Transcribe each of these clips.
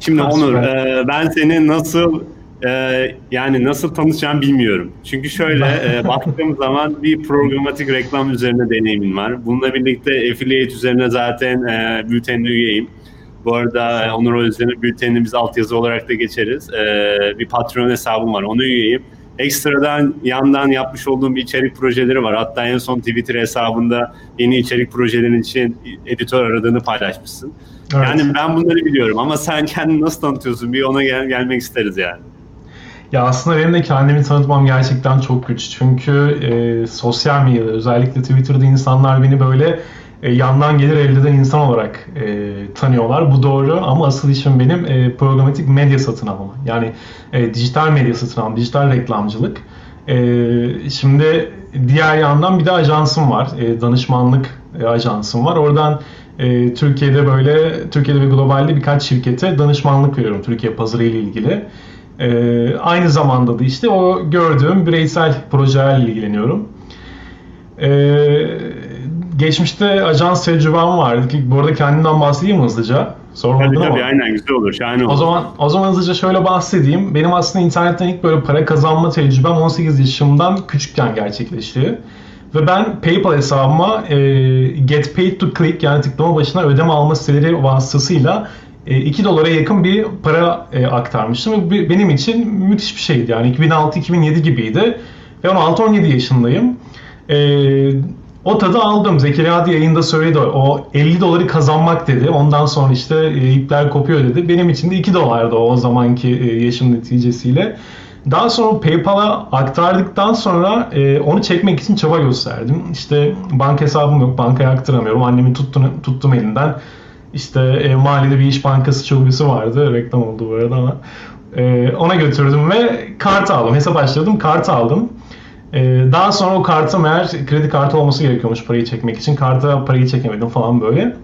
Şimdi Onur, e, ben seni nasıl e, yani nasıl tanışacağım bilmiyorum. Çünkü şöyle e, baktığım zaman bir programatik reklam üzerine deneyimin var. Bununla birlikte affiliate üzerine zaten e, bültenine üyeyim. Bu arada Onur o üzerine bültenini biz altyazı olarak da geçeriz. E, bir Patreon hesabım var, onu üyeyim. Ekstradan yandan yapmış olduğum bir içerik projeleri var. Hatta en son Twitter hesabında yeni içerik projelerin için editör aradığını paylaşmışsın. Evet. Yani ben bunları biliyorum ama sen kendini nasıl tanıtıyorsun? Bir ona gel gelmek isteriz yani. Ya aslında benim de kendimi tanıtmam gerçekten çok güç. Çünkü e, sosyal medyada özellikle Twitter'da insanlar beni böyle e, yandan gelir elde eden insan olarak e, tanıyorlar. Bu doğru ama asıl işim benim e, programatik medya satın alma. Yani e, dijital medya satın alma, dijital reklamcılık. E, şimdi diğer yandan bir de ajansım var. E, danışmanlık e, ajansım var. Oradan e, Türkiye'de böyle, Türkiye'de ve globalde birkaç şirkete danışmanlık veriyorum Türkiye pazarı ile ilgili. E, aynı zamanda da işte o gördüğüm bireysel projelerle ilgileniyorum. Eee geçmişte ajans tecrübem vardı ki bu arada kendimden bahsedeyim hızlıca. Sormadın tabii, ama. Tabii aynen güzel olur. Şahane olur. O zaman, o zaman hızlıca şöyle bahsedeyim. Benim aslında internetten ilk böyle para kazanma tecrübem 18 yaşımdan küçükken gerçekleşti. Ve ben PayPal hesabıma e, Get Paid to Click yani tıklama başına ödeme alma siteleri vasıtasıyla e, 2 dolara yakın bir para e, aktarmıştım. Ve benim için müthiş bir şeydi. Yani 2006-2007 gibiydi. Ve 16-17 yaşındayım. E, o tadı aldım. Zekeriya yayında söyledi. O 50 doları kazanmak dedi. Ondan sonra işte e, ipler kopuyor dedi. Benim için de 2 dolardı o zamanki e, yaşım neticesiyle. Daha sonra PayPal'a aktardıktan sonra e, onu çekmek için çaba gösterdim. İşte banka hesabım yok, bankaya aktaramıyorum. Annemi tuttum, tuttum elinden. İşte e, mahallede bir iş bankası şubesi vardı. Reklam oldu bu arada ama. E, ona götürdüm ve kart aldım. Hesap açtırdım, kart aldım. Ee, daha sonra o kartım eğer kredi kartı olması gerekiyormuş parayı çekmek için. Karta parayı çekemedim falan böyle.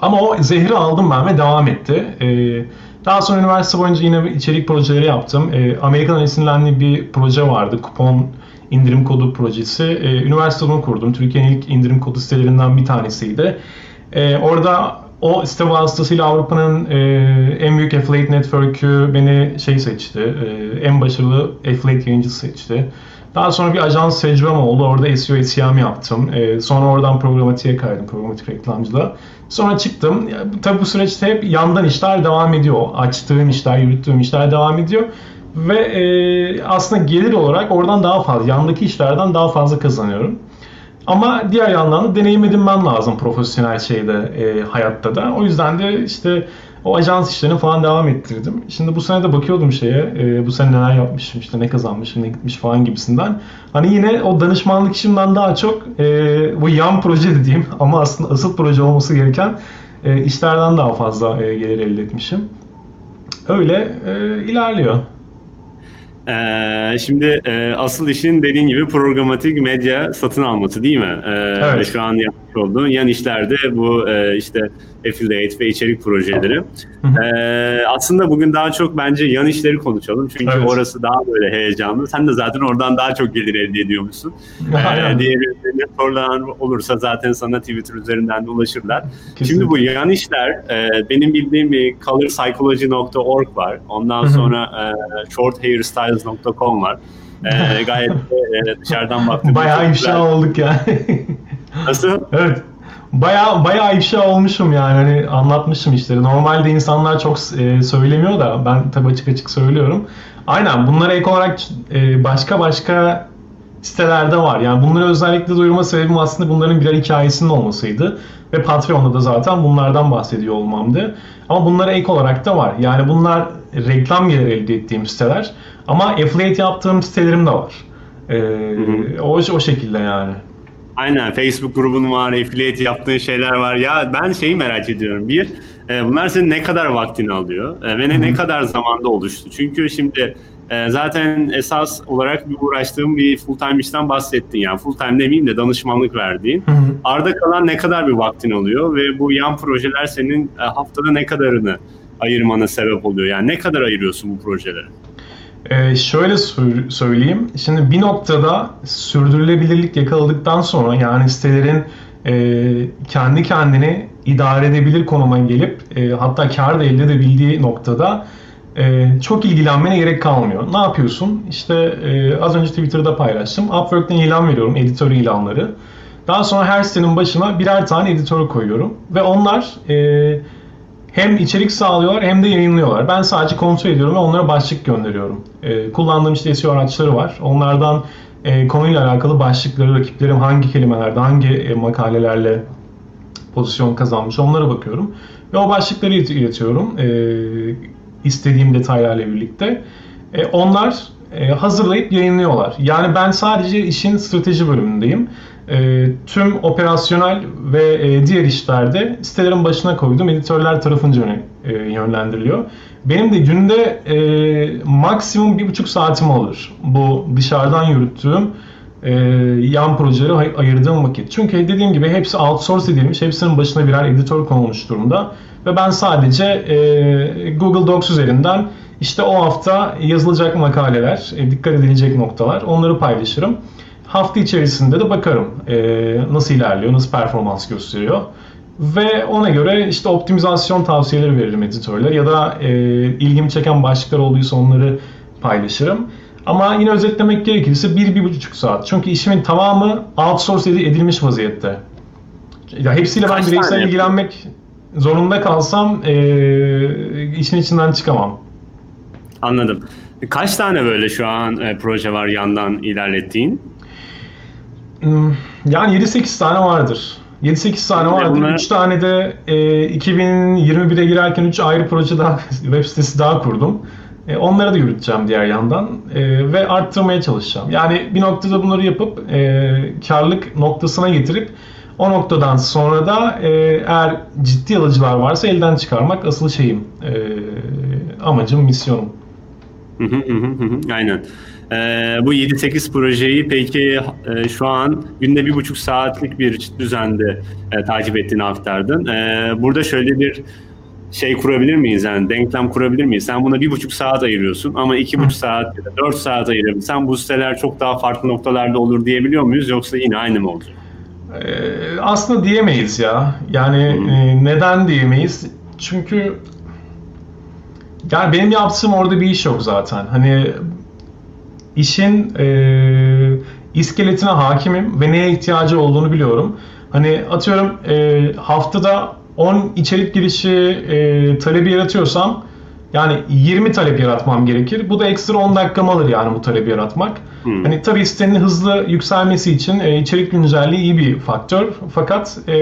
Ama o zehri aldım ben ve devam etti. Ee, daha sonra üniversite boyunca yine içerik projeleri yaptım. Ee, Amerikan esinlenli bir proje vardı. Kupon indirim kodu projesi. Üniversitede onu kurdum. Türkiye'nin ilk indirim kodu sitelerinden bir tanesiydi. Orada o site vasıtasıyla Avrupa'nın e, en büyük affiliate network'ü beni şey seçti. E, en başarılı affiliate yayıncısı seçti. Daha sonra bir ajans tecrübem oldu. Orada SEO, SEM yaptım. E, sonra oradan programatiğe kaydım, programatik reklamcılığa. Sonra çıktım. Ya, tabii bu süreçte hep yandan işler devam ediyor. Açtığım işler, yürüttüğüm işler devam ediyor. Ve e, aslında gelir olarak oradan daha fazla, yandaki işlerden daha fazla kazanıyorum. Ama diğer yandan da deneyim edinmen lazım profesyonel şeyde, e, hayatta da. O yüzden de işte o ajans işlerini falan devam ettirdim. Şimdi bu sene de bakıyordum şeye, e, bu sene neler yapmışım, işte ne kazanmışım, ne gitmiş falan gibisinden. Hani yine o danışmanlık işimden daha çok e, bu yan proje dediğim ama aslında asıl proje olması gereken e, işlerden daha fazla e, gelir elde etmişim. Öyle e, ilerliyor. Ee, şimdi e, asıl işin dediğin gibi programatik medya satın alması değil mi? Ee, evet. Şu an yapmış olduğun yan işlerde bu e, işte affiliate ve içerik projeleri. ee, aslında bugün daha çok bence yan işleri konuşalım. Çünkü evet. orası daha böyle heyecanlı. Sen de zaten oradan daha çok gelir elde ediyormuşsun. ee, diğer sorular olursa zaten sana Twitter üzerinden de ulaşırlar. Kesinlikle. Şimdi bu yan işler e, benim bildiğim bir colorpsychology.org var. Ondan sonra e, shorthairstyles.com var. E, gayet e, dışarıdan baktığımda Bayağı ifşa olduk yani. Nasıl? Evet. Baya baya ifşa olmuşum yani hani anlatmışım işleri. Normalde insanlar çok e, söylemiyor da ben tabii açık açık söylüyorum. Aynen bunlara ek olarak e, başka başka sitelerde var. Yani bunları özellikle duyurma sebebim aslında bunların birer hikayesinin olmasıydı. Ve Patreon'da da zaten bunlardan bahsediyor olmamdı. Ama bunlara ek olarak da var. Yani bunlar reklam geliri elde ettiğim siteler. Ama affiliate yaptığım sitelerim de var. Ee, hı hı. O, o şekilde yani. Aynen Facebook grubun var, affiliate yaptığın şeyler var. Ya ben şeyi merak ediyorum. Bir, e, bunlar senin ne kadar vaktini alıyor e, ve ne, ne kadar zamanda oluştu? Çünkü şimdi e, zaten esas olarak bir uğraştığım bir full time işten bahsettin. Yani full time demeyeyim de danışmanlık verdiğin. Hı hı. Arda kalan ne kadar bir vaktin oluyor ve bu yan projeler senin e, haftada ne kadarını ayırmana sebep oluyor? Yani ne kadar ayırıyorsun bu projelere? Ee, şöyle söyleyeyim. Şimdi bir noktada sürdürülebilirlik yakaladıktan sonra yani sitelerin e, kendi kendini idare edebilir konuma gelip e, hatta kar da elde edebildiği noktada e, çok ilgilenmene gerek kalmıyor. Ne yapıyorsun? İşte e, az önce Twitter'da paylaştım. Upwork'ten ilan veriyorum, editör ilanları. Daha sonra her sitenin başına birer tane editör koyuyorum. Ve onlar e, hem içerik sağlıyorlar hem de yayınlıyorlar. Ben sadece kontrol ediyorum ve onlara başlık gönderiyorum. E, kullandığım işte SEO araçları var. Onlardan e, konuyla alakalı başlıkları, rakiplerim hangi kelimelerde, hangi e, makalelerle pozisyon kazanmış onlara bakıyorum. Ve o başlıkları iletiyorum e, istediğim detaylarla birlikte. E, onlar e, hazırlayıp yayınlıyorlar. Yani ben sadece işin strateji bölümündeyim. E, tüm operasyonel ve e, diğer işlerde sitelerin başına koydum. Editörler tarafınca e, yönlendiriliyor. Benim de günde e, maksimum bir buçuk saatim alır. Bu dışarıdan yürüttüğüm e, yan projelere ay- ayırdığım vakit. Çünkü dediğim gibi hepsi outsource edilmiş. Hepsinin başına birer editör konulmuş durumda. Ve ben sadece e, Google Docs üzerinden işte o hafta yazılacak makaleler, e, dikkat edilecek noktalar onları paylaşırım. Hafta içerisinde de bakarım e, nasıl ilerliyor, nasıl performans gösteriyor. Ve ona göre işte optimizasyon tavsiyeleri veririm editörler ya da e, ilgimi çeken başlıklar olduysa onları paylaşırım. Ama yine özetlemek gerekirse bir, bir buçuk saat. Çünkü işimin tamamı outsource edilmiş vaziyette. Ya hepsiyle ben Kaç bireysel tane ilgilenmek zorunda kalsam e, işin içinden çıkamam. Anladım. Kaç tane böyle şu an e, proje var yandan ilerlettiğin? Hmm, Yani 7-8 tane vardır. 7-8 tane vardır. bunlar- 3 tane de e, 2021'e girerken 3 ayrı proje daha, web sitesi daha kurdum. E, onları da yürüteceğim diğer yandan e, ve arttırmaya çalışacağım. Yani bir noktada bunları yapıp e, karlık noktasına getirip o noktadan sonra da e, eğer ciddi alıcılar varsa elden çıkarmak asıl şeyim, e, amacım, misyonum. Hı hı hı hı hı, Aynen. Ee, bu 7-8 projeyi peki e, şu an günde bir buçuk saatlik bir düzende e, takip ettiğini aktardın. Ee, burada şöyle bir şey kurabilir miyiz yani denklem kurabilir miyiz? Sen buna bir buçuk saat ayırıyorsun ama iki buçuk saat ya da dört saat ayırabilirsen bu siteler çok daha farklı noktalarda olur diyebiliyor muyuz yoksa yine aynı mı olacak? Ee, aslında diyemeyiz ya. Yani e, neden diyemeyiz? Çünkü yani benim yaptığım orada bir iş yok zaten. Hani işin e, iskeletine hakimim ve neye ihtiyacı olduğunu biliyorum. Hani atıyorum e, haftada 10 içerik girişi e, talebi yaratıyorsam yani 20 talep yaratmam gerekir. Bu da ekstra 10 dakikamı alır yani bu talebi yaratmak. Hmm. Hani tabii sitenin hızlı yükselmesi için e, içerik güncelliği iyi bir faktör. Fakat e,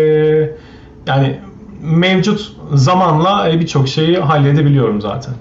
yani mevcut zamanla e, birçok şeyi halledebiliyorum zaten.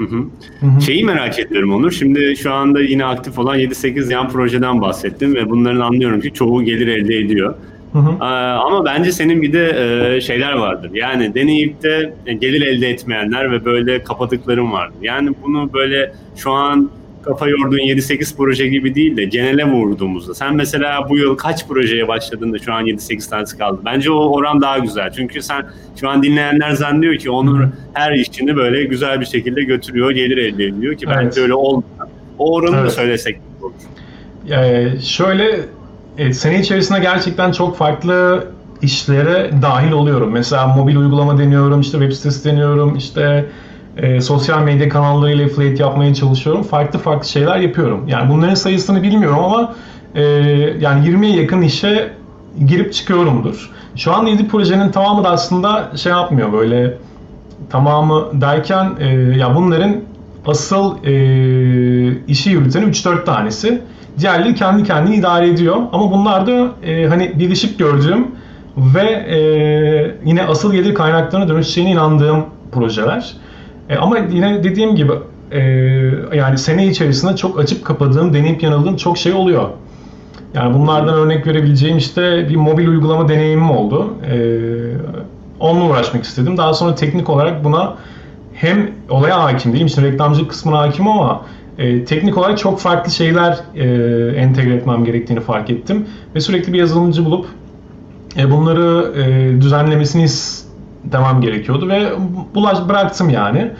Hı hı. Şeyi merak ediyorum Onur. Şimdi şu anda yine aktif olan 7-8 yan projeden bahsettim ve bunların anlıyorum ki çoğu gelir elde ediyor. Hı hı. Ee, ama bence senin bir de e, şeyler vardır. Yani deneyip de gelir elde etmeyenler ve böyle kapadıkların vardır. Yani bunu böyle şu an kafa yorduğun 7-8 proje gibi değil de genele vurduğumuzda. Sen mesela bu yıl kaç projeye başladın da şu an 7-8 tanesi kaldı? Bence o oran daha güzel. Çünkü sen şu an dinleyenler zannediyor ki Onur her işini böyle güzel bir şekilde götürüyor, gelir elde ediyor ki bence Evet. öyle olmuyor. O oranı da Evet. söylesek olur. Ee, şöyle e, sene içerisinde gerçekten çok farklı işlere dahil oluyorum. Mesela mobil uygulama deniyorum, işte web sitesi deniyorum, işte e, sosyal medya kanallarıyla affiliate yapmaya çalışıyorum. Farklı farklı şeyler yapıyorum. Yani bunların sayısını bilmiyorum ama e, yani 20'ye yakın işe girip çıkıyorumdur. Şu an 7 projenin tamamı da aslında şey yapmıyor böyle tamamı derken e, ya bunların asıl e, işi yürüten 3-4 tanesi. Diğerleri kendi kendini idare ediyor. Ama bunlar da e, hani bir ışık gördüğüm ve e, yine asıl gelir kaynaklarına dönüşeceğine inandığım projeler. E, ama yine dediğim gibi e, yani sene içerisinde çok açıp kapadığım, deneyip yanıldığım çok şey oluyor. Yani bunlardan örnek verebileceğim işte bir mobil uygulama deneyimim oldu. Ee, onunla uğraşmak istedim. Daha sonra teknik olarak buna hem olaya hakim değilim, işte reklamcılık kısmına hakim ama e, teknik olarak çok farklı şeyler e, entegre etmem gerektiğini fark ettim. Ve sürekli bir yazılımcı bulup e, bunları e, düzenlemesini istemem gerekiyordu ve bulaş bıraktım yani.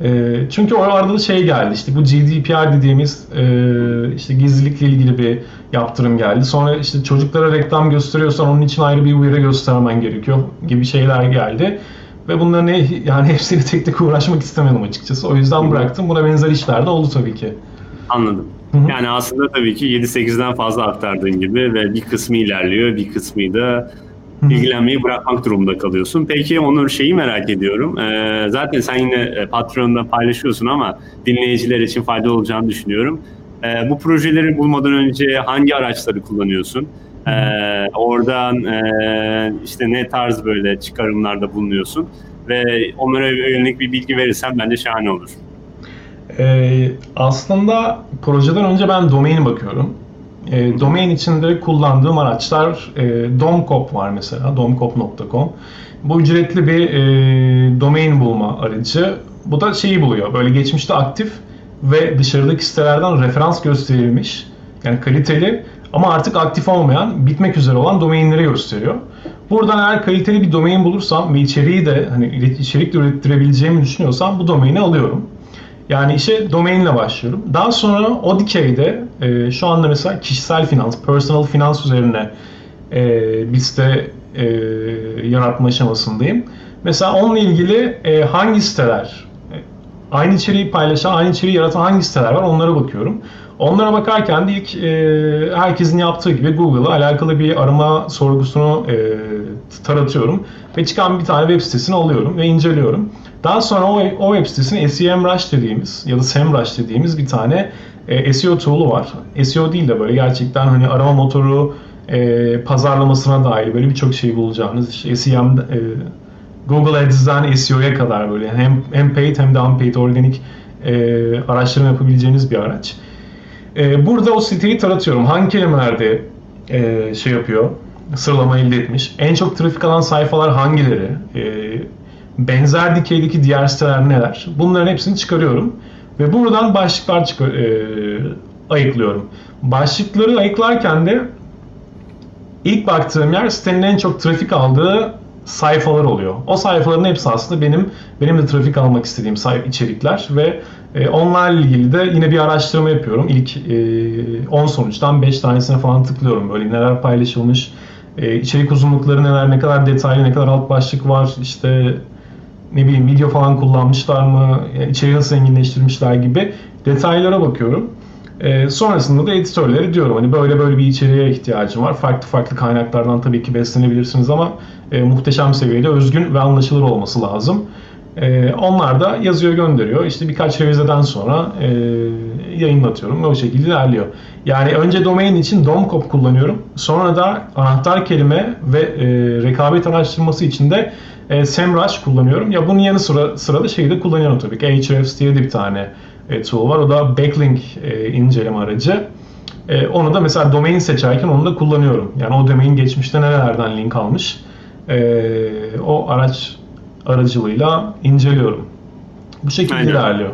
E, çünkü o arada da şey geldi işte bu GDPR dediğimiz e, işte gizlilikle ilgili bir yaptırım geldi. Sonra işte çocuklara reklam gösteriyorsan onun için ayrı bir uyarı göstermen gerekiyor gibi şeyler geldi. Ve bunların yani hepsiyle tek tek uğraşmak istemedim açıkçası. O yüzden bıraktım. Buna benzer işler de oldu tabii ki. Anladım. Hı-hı. Yani aslında tabii ki 7-8'den fazla aktardığın gibi ve bir kısmı ilerliyor, bir kısmı da ilgilenmeyi bırakmak durumunda kalıyorsun. Peki Onur şeyi merak ediyorum. Ee, zaten sen yine e, Patreon'da paylaşıyorsun ama dinleyiciler için fayda olacağını düşünüyorum. Ee, bu projeleri bulmadan önce hangi araçları kullanıyorsun? Ee, oradan e, işte ne tarz böyle çıkarımlarda bulunuyorsun ve onlara yönelik bir bilgi verirsen bence şahane olur. Ee, aslında projeden önce ben domain bakıyorum. E, domain içinde kullandığım araçlar e, Domcop var mesela, domcop.com. Bu ücretli bir e, domain bulma aracı. Bu da şeyi buluyor, böyle geçmişte aktif ve dışarıdaki sitelerden referans gösterilmiş, yani kaliteli ama artık aktif olmayan, bitmek üzere olan domainleri gösteriyor. Buradan eğer kaliteli bir domain bulursam ve içeriği de hani içerik de ürettirebileceğimi düşünüyorsam bu domaini alıyorum. Yani işe domainle başlıyorum. Daha sonra o dikeyde e, şu anda mesela kişisel finans, personal finans üzerine e, bir site e, yaratma aşamasındayım. Mesela onunla ilgili e, hangi siteler, e, aynı içeriği paylaşan, aynı içeriği yaratan hangi siteler var onlara bakıyorum. Onlara bakarken de ilk e, herkesin yaptığı gibi Google'a alakalı bir arama sorgusunu e, taratıyorum ve çıkan bir tane web sitesini alıyorum ve inceliyorum. Daha sonra o, o web sitesinin SEMrush dediğimiz ya da SEMrush dediğimiz bir tane e, SEO tool'u var. SEO değil de böyle gerçekten hani arama motoru e, pazarlamasına dair böyle birçok şey bulacağınız işte SEM e, Google Ads'den SEO'ya kadar böyle hem, hem paid hem de unpaid organik e, araştırma yapabileceğiniz bir araç. E, burada o siteyi taratıyorum. Hangi kelimelerde e, şey yapıyor, sıralama elde etmiş. En çok trafik alan sayfalar hangileri? E, benzer dikeydeki diğer siteler neler? Bunların hepsini çıkarıyorum. Ve buradan başlıklar çıkar, e, ayıklıyorum. Başlıkları ayıklarken de ilk baktığım yer sitenin en çok trafik aldığı sayfalar oluyor. O sayfaların hepsi aslında benim benim de trafik almak istediğim sayfa içerikler ve e, onlarla ilgili de yine bir araştırma yapıyorum. İlk e, 10 sonuçtan 5 tanesine falan tıklıyorum. Böyle neler paylaşılmış, e, içerik uzunlukları neler, ne kadar detaylı, ne kadar alt başlık var, işte ne bileyim video falan kullanmışlar mı, içeriği nasıl zenginleştirmişler gibi detaylara bakıyorum. E, sonrasında da editörlere diyorum hani böyle böyle bir içeriğe ihtiyacım var. Farklı farklı kaynaklardan tabii ki beslenebilirsiniz ama e, muhteşem seviyede özgün ve anlaşılır olması lazım. E, onlar da yazıyor gönderiyor. İşte birkaç revizeden sonra e, yayınlatıyorum ve o şekilde ilerliyor. Yani önce domain için domcop kullanıyorum. Sonra da anahtar kelime ve e, rekabet araştırması için de e, SEMrush kullanıyorum. Ya bunun yanı sıra sırada şeyi de kullanıyorum tabii ki. Ahrefs diye de bir tane e, tool var. O da backlink e, inceleme aracı. E, onu da mesela domain seçerken onu da kullanıyorum. Yani o domain geçmişte nerelerden link almış. E, o araç aracılığıyla inceliyorum. Bu şekilde Aynen. ilerliyor.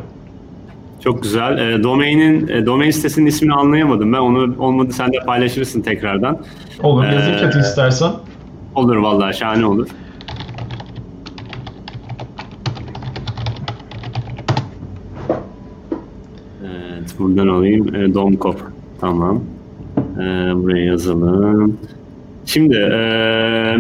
Çok güzel. E, domainin e, domain sitesinin ismini anlayamadım ben. Onu olmadı sen de paylaşırsın tekrardan. Olur. Yazayım ee, istersen. Olur vallahi şahane olur. Evet buradan alayım. E, Domkop. Tamam. E, buraya yazalım. Şimdi e,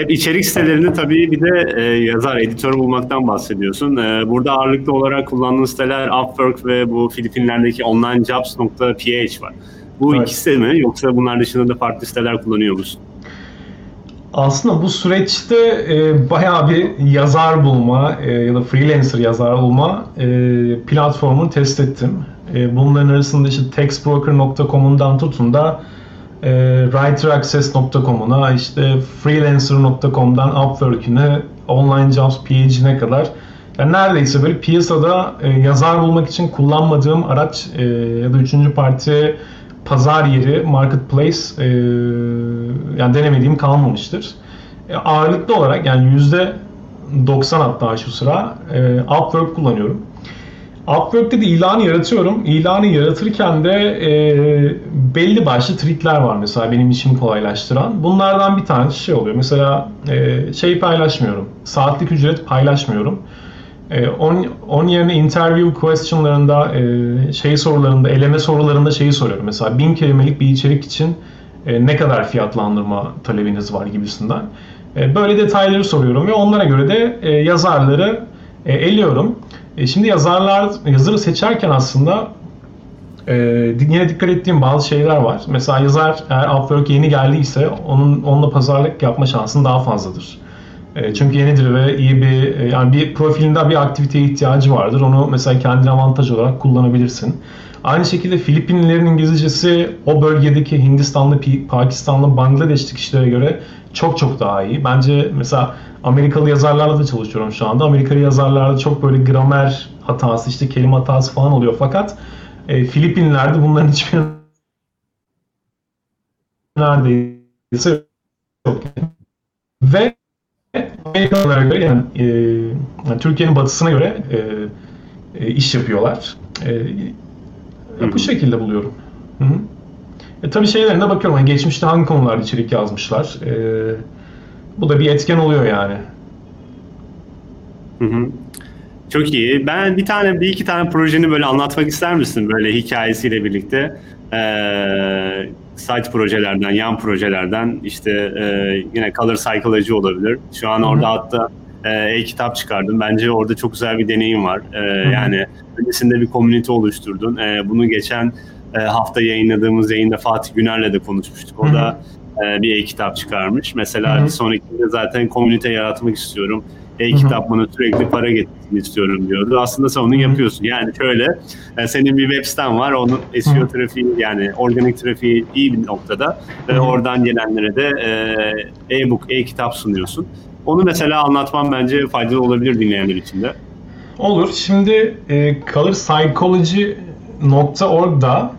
hep içerik sitelerinde tabii bir de e, yazar, editör bulmaktan bahsediyorsun. E, burada ağırlıklı olarak kullandığın siteler Upwork ve bu Filipinler'deki onlinejobs.ph var. Bu evet. ikisi mi yoksa bunlar dışında da farklı siteler kullanıyor musun? Aslında bu süreçte e, bayağı bir yazar bulma e, ya da freelancer yazar bulma e, platformunu test ettim. E, bunların arasında işte textbroker.com'undan tutun da e, writeraccess.com'una işte freelancer.com'dan Upwork'üne online jobs page'ine kadar yani neredeyse böyle piyasada e, yazar bulmak için kullanmadığım araç e, ya da üçüncü parti pazar yeri, marketplace e, yani denemediğim kalmamıştır. E, ağırlıklı olarak yani yüzde 90 hatta şu sıra e, Upwork kullanıyorum. Upwork'te de ilanı yaratıyorum. İlanı yaratırken de e, belli başlı trikler var mesela benim işimi kolaylaştıran. Bunlardan bir tanesi şey oluyor. Mesela e, şey paylaşmıyorum. Saatlik ücret paylaşmıyorum. E, onun, onun yerine interview questionlarında e, şey sorularında, eleme sorularında şeyi soruyorum. Mesela bin kelimelik bir içerik için e, ne kadar fiyatlandırma talebiniz var gibisinden. E, böyle detayları soruyorum ve onlara göre de e, yazarları e, eliyorum. E, şimdi yazarlar yazarı seçerken aslında e, yine dikkat ettiğim bazı şeyler var. Mesela yazar eğer Upwork yeni geldiyse onun onunla pazarlık yapma şansın daha fazladır. E, çünkü yenidir ve iyi bir e, yani bir profilinde bir aktiviteye ihtiyacı vardır. Onu mesela kendine avantaj olarak kullanabilirsin. Aynı şekilde Filipinlilerin İngilizcesi o bölgedeki Hindistanlı, Pakistanlı, Bangladeşli kişilere göre çok çok daha iyi. Bence mesela Amerikalı yazarlarla da çalışıyorum şu anda. Amerikalı yazarlarda çok böyle gramer hatası, işte kelime hatası falan oluyor. Fakat e, Filipinler'de bunların hiçbir neredeyse yok. Ve Amerikalılara göre yani, e, yani Türkiye'nin batısına göre e, e, iş yapıyorlar. E, bu şekilde buluyorum. Hı -hı. E, tabii şeylerine bakıyorum. Yani geçmişte hangi konularda içerik yazmışlar. E, bu da bir etken oluyor yani. Hı hı. Çok iyi. Ben bir tane, bir iki tane projeni böyle anlatmak ister misin? Böyle hikayesiyle birlikte. Ee, site projelerden, yan projelerden işte e, yine Color Psychology olabilir. Şu an orada Hı-hı. hatta e, e-kitap çıkardım. Bence orada çok güzel bir deneyim var. E, yani öncesinde bir komünite oluşturdun. E, bunu geçen e, hafta yayınladığımız yayında Fatih Güner'le de konuşmuştuk. O Hı-hı. da e, bir e-kitap çıkarmış. Mesela Hı-hı. bir sonrakinde zaten komünite yaratmak istiyorum e-kitap bana sürekli para getirsin istiyorum diyordu. Aslında sen onu yapıyorsun. Yani şöyle e, senin bir web siten var. Onun SEO trafiği yani organik trafiği iyi bir noktada. Ve oradan gelenlere de e, e-book, e-kitap sunuyorsun. Onu mesela anlatmam bence faydalı olabilir dinleyenler için de. Olur. Şimdi e, colorpsychology.org'da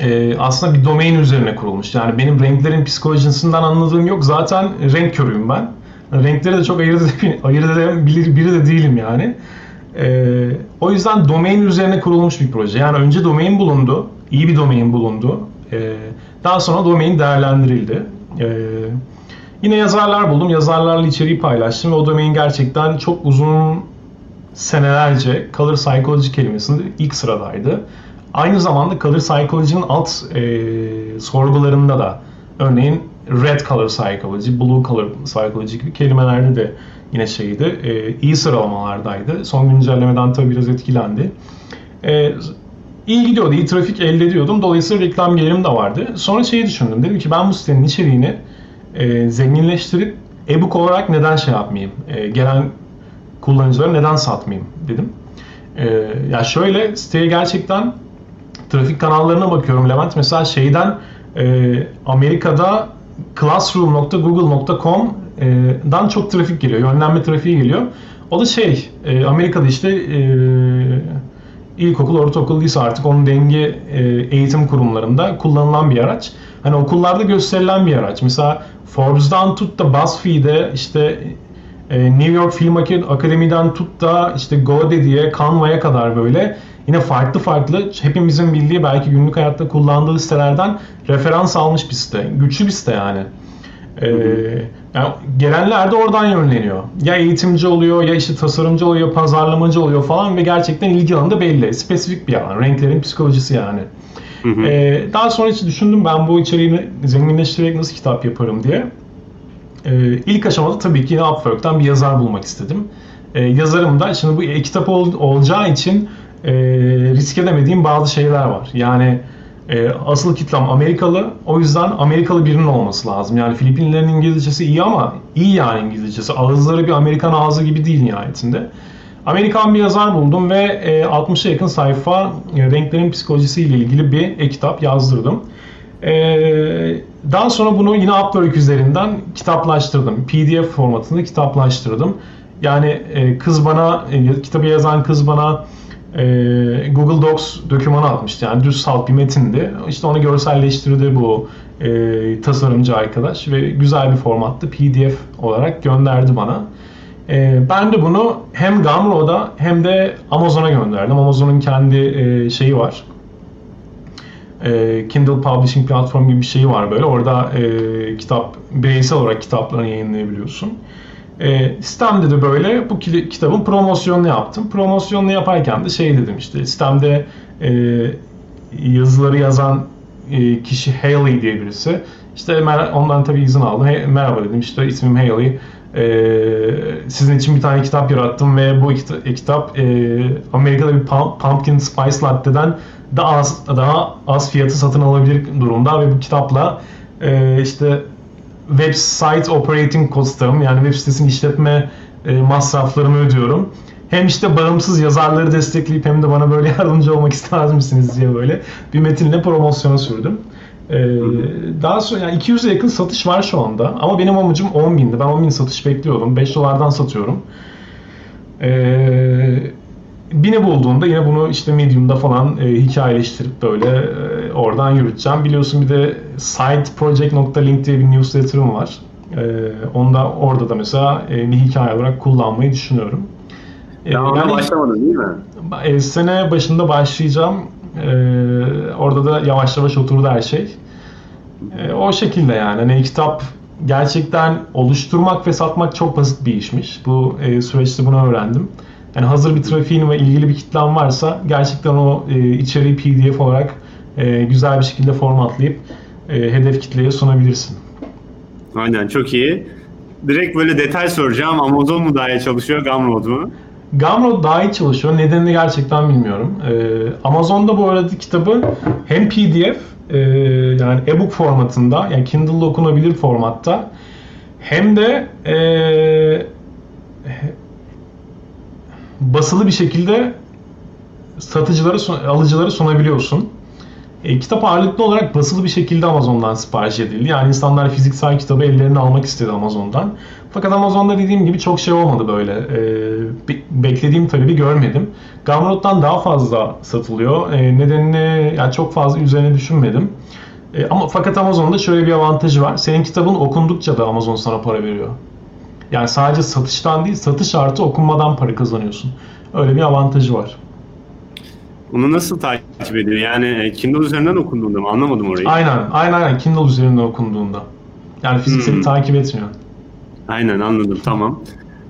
e, aslında bir domain üzerine kurulmuş. Yani benim renklerin psikolojisinden anladığım yok. Zaten renk körüyüm ben. Renkleri de çok ayırt, ayırt eden biri de değilim yani. Ee, o yüzden domain üzerine kurulmuş bir proje. Yani önce domain bulundu, iyi bir domain bulundu. Ee, daha sonra domain değerlendirildi. Ee, yine yazarlar buldum, yazarlarla içeriği paylaştım ve o domain gerçekten çok uzun senelerce Color Psychology kelimesinde ilk sıradaydı. Aynı zamanda Color Psychology'nin alt e, sorgularında da örneğin red color psychology, blue color psychology gibi kelimelerde de yine şeydi. E, iyi sıralamalardaydı. Son güncellemeden tabii biraz etkilendi. E, iyi gidiyordu, iyi trafik elde ediyordum. Dolayısıyla reklam gelirim de vardı. Sonra şeyi düşündüm. Dedim ki ben bu sitenin içeriğini e, zenginleştirip e-book olarak neden şey yapmayayım? E, gelen kullanıcılara neden satmayayım dedim. E, ya şöyle siteye gerçekten trafik kanallarına bakıyorum Levent. Mesela şeyden e, Amerika'da classroom.google.com'dan çok trafik geliyor. Yönlenme trafiği geliyor. O da şey, e, Amerika'da işte e, ilkokul, ortaokul, lise artık onun denge e, eğitim kurumlarında kullanılan bir araç. Hani okullarda gösterilen bir araç. Mesela Forbes'dan tut da BuzzFeed'e işte New York Film Akademi'den tut da işte GoDaddy'ye, Canva'ya kadar böyle yine farklı farklı hepimizin bildiği belki günlük hayatta kullandığı sitelerden referans almış bir site. Güçlü bir site yani. Ee, yani gelenler de oradan yönleniyor. Ya eğitimci oluyor, ya işte tasarımcı oluyor, pazarlamacı oluyor falan ve gerçekten ilgi alanı da belli. Spesifik bir alan. Renklerin psikolojisi yani. Hı hı. Ee, daha sonra hiç düşündüm ben bu içeriğini zenginleştirerek nasıl kitap yaparım diye. Ee, ilk aşamada tabii ki yine Upwork'tan bir yazar bulmak istedim. Ee, yazarım da şimdi bu e-kitap ol, olacağı için e, risk edemediğim bazı şeyler var. Yani e, asıl kitlem Amerikalı. O yüzden Amerikalı birinin olması lazım. Yani Filipinlilerin İngilizcesi iyi ama iyi yani İngilizcesi. Ağızları bir Amerikan ağzı gibi değil nihayetinde. Amerikan bir yazar buldum ve e, 60'a yakın sayfa e, renklerin psikolojisiyle ilgili bir e-kitap yazdırdım. E, daha sonra bunu yine Upwork üzerinden kitaplaştırdım. PDF formatında kitaplaştırdım. Yani e, kız bana, e, kitabı yazan kız bana e, Google Docs dokümanı atmıştı. Yani düz salt bir metindi. İşte onu görselleştirdi bu e, tasarımcı arkadaş ve güzel bir formatta PDF olarak gönderdi bana. E, ben de bunu hem Gumroad'a hem de Amazon'a gönderdim. Amazon'un kendi e, şeyi var. E, Kindle Publishing platform gibi bir şeyi var böyle. Orada e, kitap, bireysel olarak kitaplarını yayınlayabiliyorsun. E, sistemde de böyle bu kitabın promosyonunu yaptım. Promosyonunu yaparken de şey dedim işte sistemde e, yazıları yazan e, kişi Haley diye birisi. İşte ondan tabii izin aldım. Hey, merhaba dedim işte ismim Haley. Ee, sizin için bir tane kitap yarattım ve bu kitap e, Amerika'da bir pumpkin spice latte'den daha az daha az fiyatı satın alabilir durumda ve bu kitapla e, işte website operating cost'um yani web sitesinin işletme e, masraflarımı ödüyorum. Hem işte bağımsız yazarları destekleyip hem de bana böyle yardımcı olmak ister misiniz diye böyle bir metinle promosyona sürdüm. Ee, daha sonra yani 200'e yakın satış var şu anda ama benim amacım 10 bindi. Ben 10 bin satış bekliyordum. 5 dolardan satıyorum. Ee, bini bulduğunda yine bunu işte Medium'da falan e, hikayeleştirip böyle e, oradan yürüteceğim. Biliyorsun bir de sideproject.link diye bir newsletter'ım var. E, onda orada da mesela e, bir hikaye olarak kullanmayı düşünüyorum. E, ya yani, başlamadın değil mi? E, sene başında başlayacağım. E, orada da yavaş yavaş oturdu her şey. E, o şekilde yani. Hani kitap gerçekten oluşturmak ve satmak çok basit bir işmiş. Bu e, süreçte bunu öğrendim. Yani hazır bir trafiğin ve ilgili bir kitlen varsa gerçekten o e, içeriği PDF olarak e, güzel bir şekilde formatlayıp e, hedef kitleye sunabilirsin. Aynen çok iyi. Direkt böyle detay soracağım. Amazon mu daha iyi çalışıyor, Gumroad mu? Gumroad daha iyi çalışıyor. Nedenini gerçekten bilmiyorum. Ee, Amazon'da bu arada kitabı hem PDF e, yani e-book formatında yani Kindle'da okunabilir formatta hem de e, basılı bir şekilde satıcılara, alıcılara sunabiliyorsun. E, kitap ağırlıklı olarak basılı bir şekilde Amazon'dan sipariş edildi. Yani insanlar fiziksel kitabı ellerine almak istedi Amazon'dan. Fakat Amazon'da dediğim gibi çok şey olmadı böyle. E, beklediğim talebi görmedim. Gumroad'dan daha fazla satılıyor. E, nedenini yani çok fazla üzerine düşünmedim. E, ama fakat Amazon'da şöyle bir avantajı var. Senin kitabın okundukça da Amazon sana para veriyor. Yani sadece satıştan değil, satış artı okunmadan para kazanıyorsun. Öyle bir avantajı var. Onu nasıl takip ediyor? Yani e, Kindle üzerinden okunduğunda mı? Anlamadım orayı. Aynen, aynen, aynen. Kindle üzerinden okunduğunda. Yani fiziksel hmm. takip etmiyor. Aynen anladım, tamam.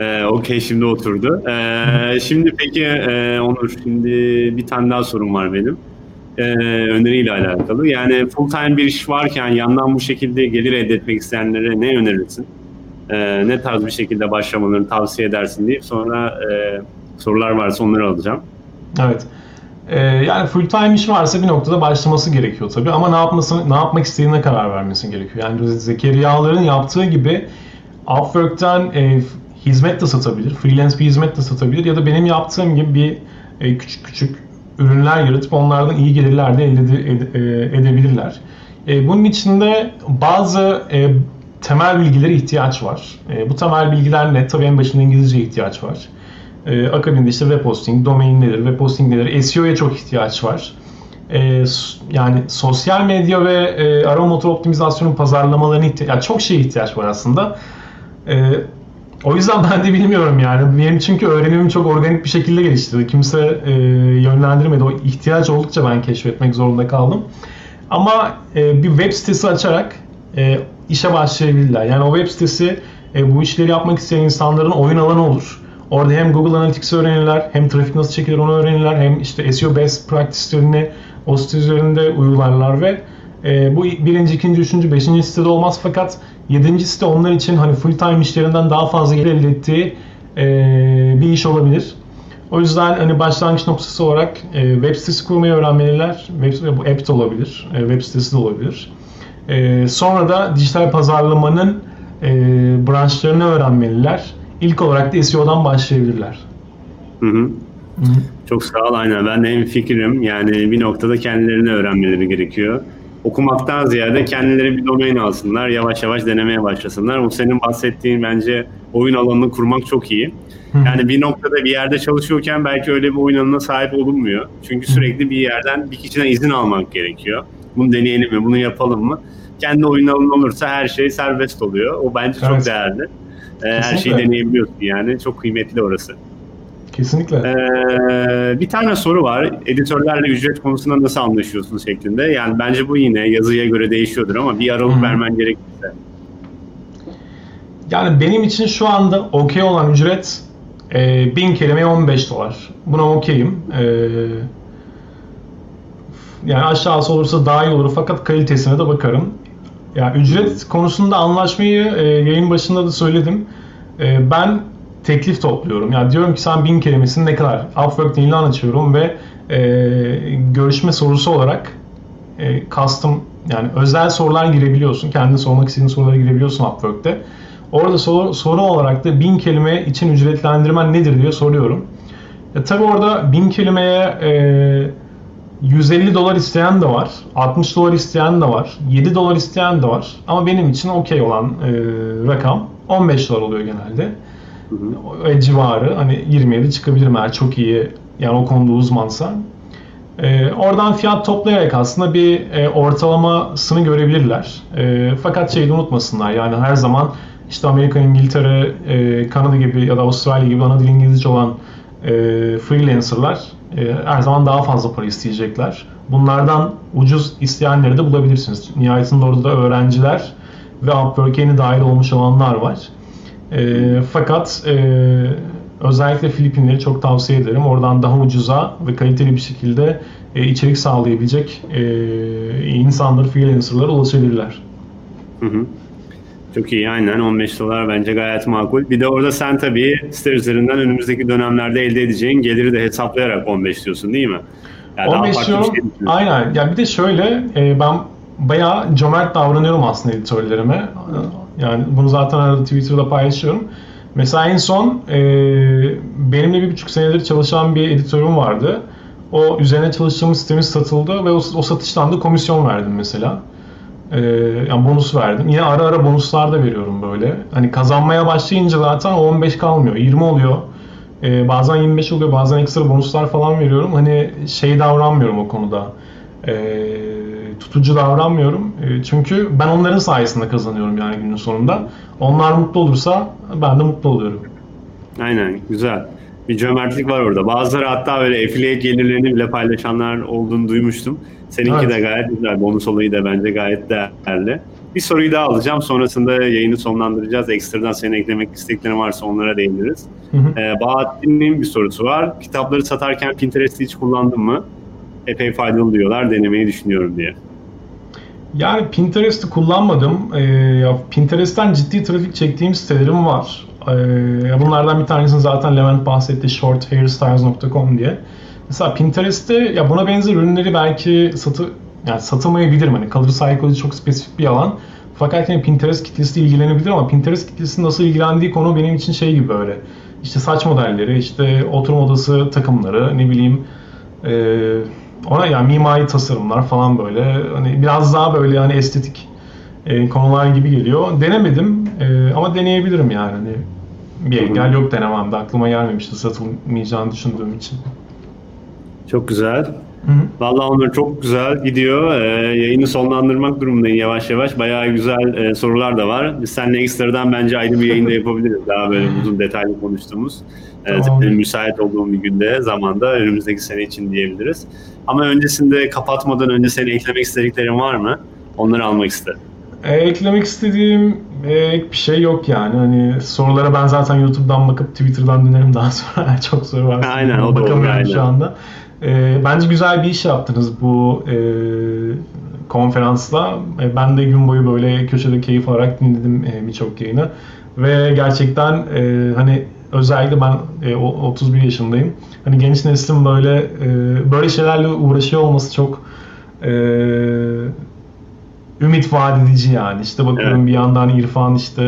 Ee, Okey şimdi oturdu. Ee, şimdi peki e, Onur, şimdi bir tane daha sorum var benim. Ee, öneriyle alakalı. Yani full time bir iş varken yandan bu şekilde gelir elde etmek isteyenlere ne önerirsin? Ee, ne tarz bir şekilde başlamalarını tavsiye edersin deyip sonra e, sorular varsa onları alacağım. Evet. Ee, yani full time iş varsa bir noktada başlaması gerekiyor tabii ama ne yapması ne yapmak istediğine karar vermesi gerekiyor. Yani Zekeriyaların yaptığı gibi Upwork'ten e, hizmet de satabilir, freelance bir hizmet de satabilir ya da benim yaptığım gibi bir e, küçük küçük ürünler yaratıp onlardan iyi gelirler de elde ede, e, edebilirler. E, bunun içinde bazı e, temel bilgilere ihtiyaç var. E, bu temel bilgiler ne? Tabii en başında İngilizce ihtiyaç var. E, akabinde işte web hosting, domain nedir, web hosting nedir, SEO'ya çok ihtiyaç var. E, yani sosyal medya ve e, arama motor optimizasyonun pazarlamalarına ihtiyaç, yani çok şeye ihtiyaç var aslında. E, o yüzden ben de bilmiyorum yani. Benim çünkü öğrenimim çok organik bir şekilde gelişti. Kimse e, yönlendirmedi. O ihtiyaç oldukça ben keşfetmek zorunda kaldım. Ama e, bir web sitesi açarak e, işe başlayabilirler. Yani o web sitesi e, bu işleri yapmak isteyen insanların oyun alanı olur. Orada hem Google Analytics öğrenirler, hem trafik nasıl çekilir onu öğrenirler, hem işte SEO best practice'lerini o site üzerinde uygularlar ve e, bu birinci, ikinci, üçüncü, beşinci sitede olmaz fakat yedinci site onlar için hani full time işlerinden daha fazla gelir elde ettiği e, bir iş olabilir. O yüzden hani başlangıç noktası olarak e, web sitesi kurmayı öğrenmeliler. Web, bu app de olabilir, e, web sitesi de olabilir. E, sonra da dijital pazarlamanın e, branşlarını öğrenmeliler. İlk olarak da SEO'dan başlayabilirler. Hı hı. Hı. Çok sağ ol aynen. Ben de hem fikrim yani bir noktada kendilerini öğrenmeleri gerekiyor. Okumaktan ziyade kendileri bir domain alsınlar, yavaş yavaş denemeye başlasınlar. Bu senin bahsettiğin bence oyun alanını kurmak çok iyi. Yani bir noktada bir yerde çalışıyorken belki öyle bir oyun alanına sahip olunmuyor. Çünkü sürekli bir yerden bir kişiden izin almak gerekiyor. Bunu deneyelim mi, bunu yapalım mı? Kendi oyun alanı olursa her şey serbest oluyor. O bence evet. çok değerli. Ee, her şeyi deneyebiliyorsun yani. Çok kıymetli orası. Kesinlikle. Ee, bir tane soru var. Editörlerle ücret konusunda nasıl anlaşıyorsunuz şeklinde. Yani bence bu yine yazıya göre değişiyordur ama bir aralık hmm. vermen gerekirse. Yani benim için şu anda okey olan ücret e, 1000 kelimeye 15 dolar. Buna okeyim. E, yani aşağısı olursa daha iyi olur fakat kalitesine de bakarım. Yani ücret konusunda anlaşmayı e, yayın başında da söyledim. E, ben teklif topluyorum. Yani diyorum ki sen bin kelimesini ne kadar? Upwork'ta ilan açıyorum ve e, görüşme sorusu olarak e, custom yani özel sorular girebiliyorsun. Kendi sormak istediğin sorulara girebiliyorsun Upwork'te. Orada soru, soru olarak da bin kelime için ücretlendirmen nedir diye soruyorum. E, tabii orada bin kelimeye e, 150 dolar isteyen de var, 60 dolar isteyen de var, 7 dolar isteyen de var. Ama benim için okey olan e, rakam 15 dolar oluyor genelde. Hı hı. civarı hani 27 çıkabilirim eğer çok iyi yani o konuda uzmansa. E, oradan fiyat toplayarak aslında bir e, ortalamasını görebilirler. E, fakat şeyi de unutmasınlar yani her zaman işte Amerika, İngiltere, e, Kanada gibi ya da Avustralya gibi ana dil İngilizce olan e, freelancerlar e, her zaman daha fazla para isteyecekler. Bunlardan ucuz isteyenleri de bulabilirsiniz. Nihayetinde orada da öğrenciler ve Upwork'e yeni dahil olmuş olanlar var. E, fakat e, özellikle Filipinleri çok tavsiye ederim. Oradan daha ucuza ve kaliteli bir şekilde e, içerik sağlayabilecek e, insanlar, freelancerlara ulaşabilirler. Hı hı. Çok iyi aynen 15 dolar bence gayet makul. Bir de orada sen tabii site üzerinden önümüzdeki dönemlerde elde edeceğin geliri de hesaplayarak 15 diyorsun değil mi? Yani 15 diyorum. Şey aynen. Ya bir de şöyle e, ben bayağı cömert davranıyorum aslında editörlerime. Yani bunu zaten arada Twitter'da paylaşıyorum. Mesela en son e, benimle bir buçuk senedir çalışan bir editörüm vardı. O üzerine çalıştığımız sitemiz satıldı ve o, o satıştan da komisyon verdim mesela. E, yani bonus verdim. Yine ara ara bonuslar da veriyorum böyle. Hani kazanmaya başlayınca zaten 15 kalmıyor. 20 oluyor. E, bazen 25 oluyor. Bazen ekstra bonuslar falan veriyorum. Hani şey davranmıyorum o konuda. E, tutucu davranmıyorum. E, çünkü ben onların sayesinde kazanıyorum yani günün sonunda. Onlar mutlu olursa ben de mutlu oluyorum. Aynen güzel. Bir cömertlik var orada. Bazıları hatta böyle affiliate gelirlerini bile paylaşanlar olduğunu duymuştum. Seninki evet. de gayet güzel. Bonus olayı da bence gayet değerli. Bir soruyu daha alacağım. Sonrasında yayını sonlandıracağız. Ekstradan senin eklemek isteklerin varsa onlara değiniriz. Hı hı. Ee, Bahattin'in bir sorusu var. Kitapları satarken Pinterest'i hiç kullandın mı? Epey faydalı diyorlar. Denemeyi düşünüyorum diye. Yani Pinterest'i kullanmadım. Ee, Pinterest'ten ciddi trafik çektiğim sitelerim var. Ee, bunlardan bir tanesini zaten Levent bahsetti shorthairstyles.com diye. Mesela Pinterest'te ya buna benzer ürünleri belki satı yani satılmayabilirim. Hani color psychology çok spesifik bir alan. Fakat yani Pinterest kitlesi ilgilenebilir ama Pinterest kitlesi nasıl ilgilendiği konu benim için şey gibi böyle. İşte saç modelleri, işte oturma odası takımları, ne bileyim e, ona yani mimari tasarımlar falan böyle. Hani biraz daha böyle yani estetik e, konular gibi geliyor. Denemedim e, ama deneyebilirim yani. Hani bir engel yok denememde. Aklıma gelmemişti satılmayacağını düşündüğüm için. Çok güzel. Hı hı. Vallahi onlar çok güzel gidiyor. Ee, yayını sonlandırmak durumundayım yavaş yavaş. Bayağı güzel e, sorular da var. Biz seninle ekstradan bence ayrı bir yayında yapabiliriz. Daha böyle uzun detaylı konuştuğumuz. Ee, tamam. müsait olduğum bir günde, zamanda önümüzdeki sene için diyebiliriz. Ama öncesinde kapatmadan önce seni eklemek istediklerin var mı? Onları almak isterim. E, eklemek istediğim ek bir şey yok yani. Hani sorulara ben zaten YouTube'dan bakıp Twitter'dan dönerim daha sonra. Çok soru var. Aynen o da olur. Aynen. şu anda. E, bence güzel bir iş yaptınız bu e, konferansla. E, ben de gün boyu böyle köşede keyif alarak dinledim e, birçok yayını. Ve gerçekten e, hani özellikle ben e, 31 yaşındayım. Hani genç neslin böyle e, böyle şeylerle uğraşıyor olması çok e, ümit vaat edici yani. İşte bakıyorum evet. bir yandan İrfan işte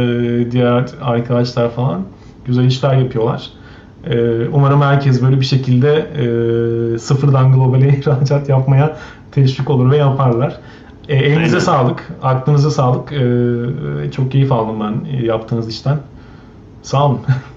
diğer arkadaşlar falan güzel işler yapıyorlar. Ee, umarım herkes böyle bir şekilde e, sıfırdan globale ihracat yapmaya teşvik olur ve yaparlar. E, elinize Aynen. sağlık, aklınıza sağlık. E, çok keyif aldım ben yaptığınız işten. Sağ olun.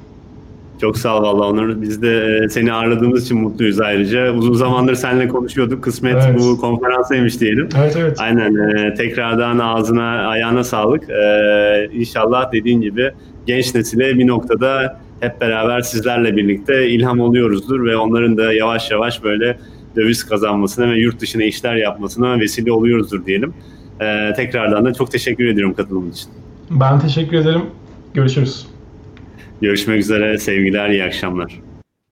Çok sağ ol valla Onur. Biz de e, seni ağırladığımız için mutluyuz ayrıca. Uzun zamandır seninle konuşuyorduk. Kısmet evet. bu konferansaymış diyelim. Evet evet. Aynen. E, tekrardan ağzına ayağına sağlık. E, inşallah dediğin gibi genç nesile bir noktada hep beraber sizlerle birlikte ilham oluyoruzdur ve onların da yavaş yavaş böyle döviz kazanmasına ve yurt dışına işler yapmasına vesile oluyoruzdur diyelim. Ee, tekrardan da çok teşekkür ediyorum katılımın için. Ben teşekkür ederim. Görüşürüz. Görüşmek üzere. Sevgiler, iyi akşamlar.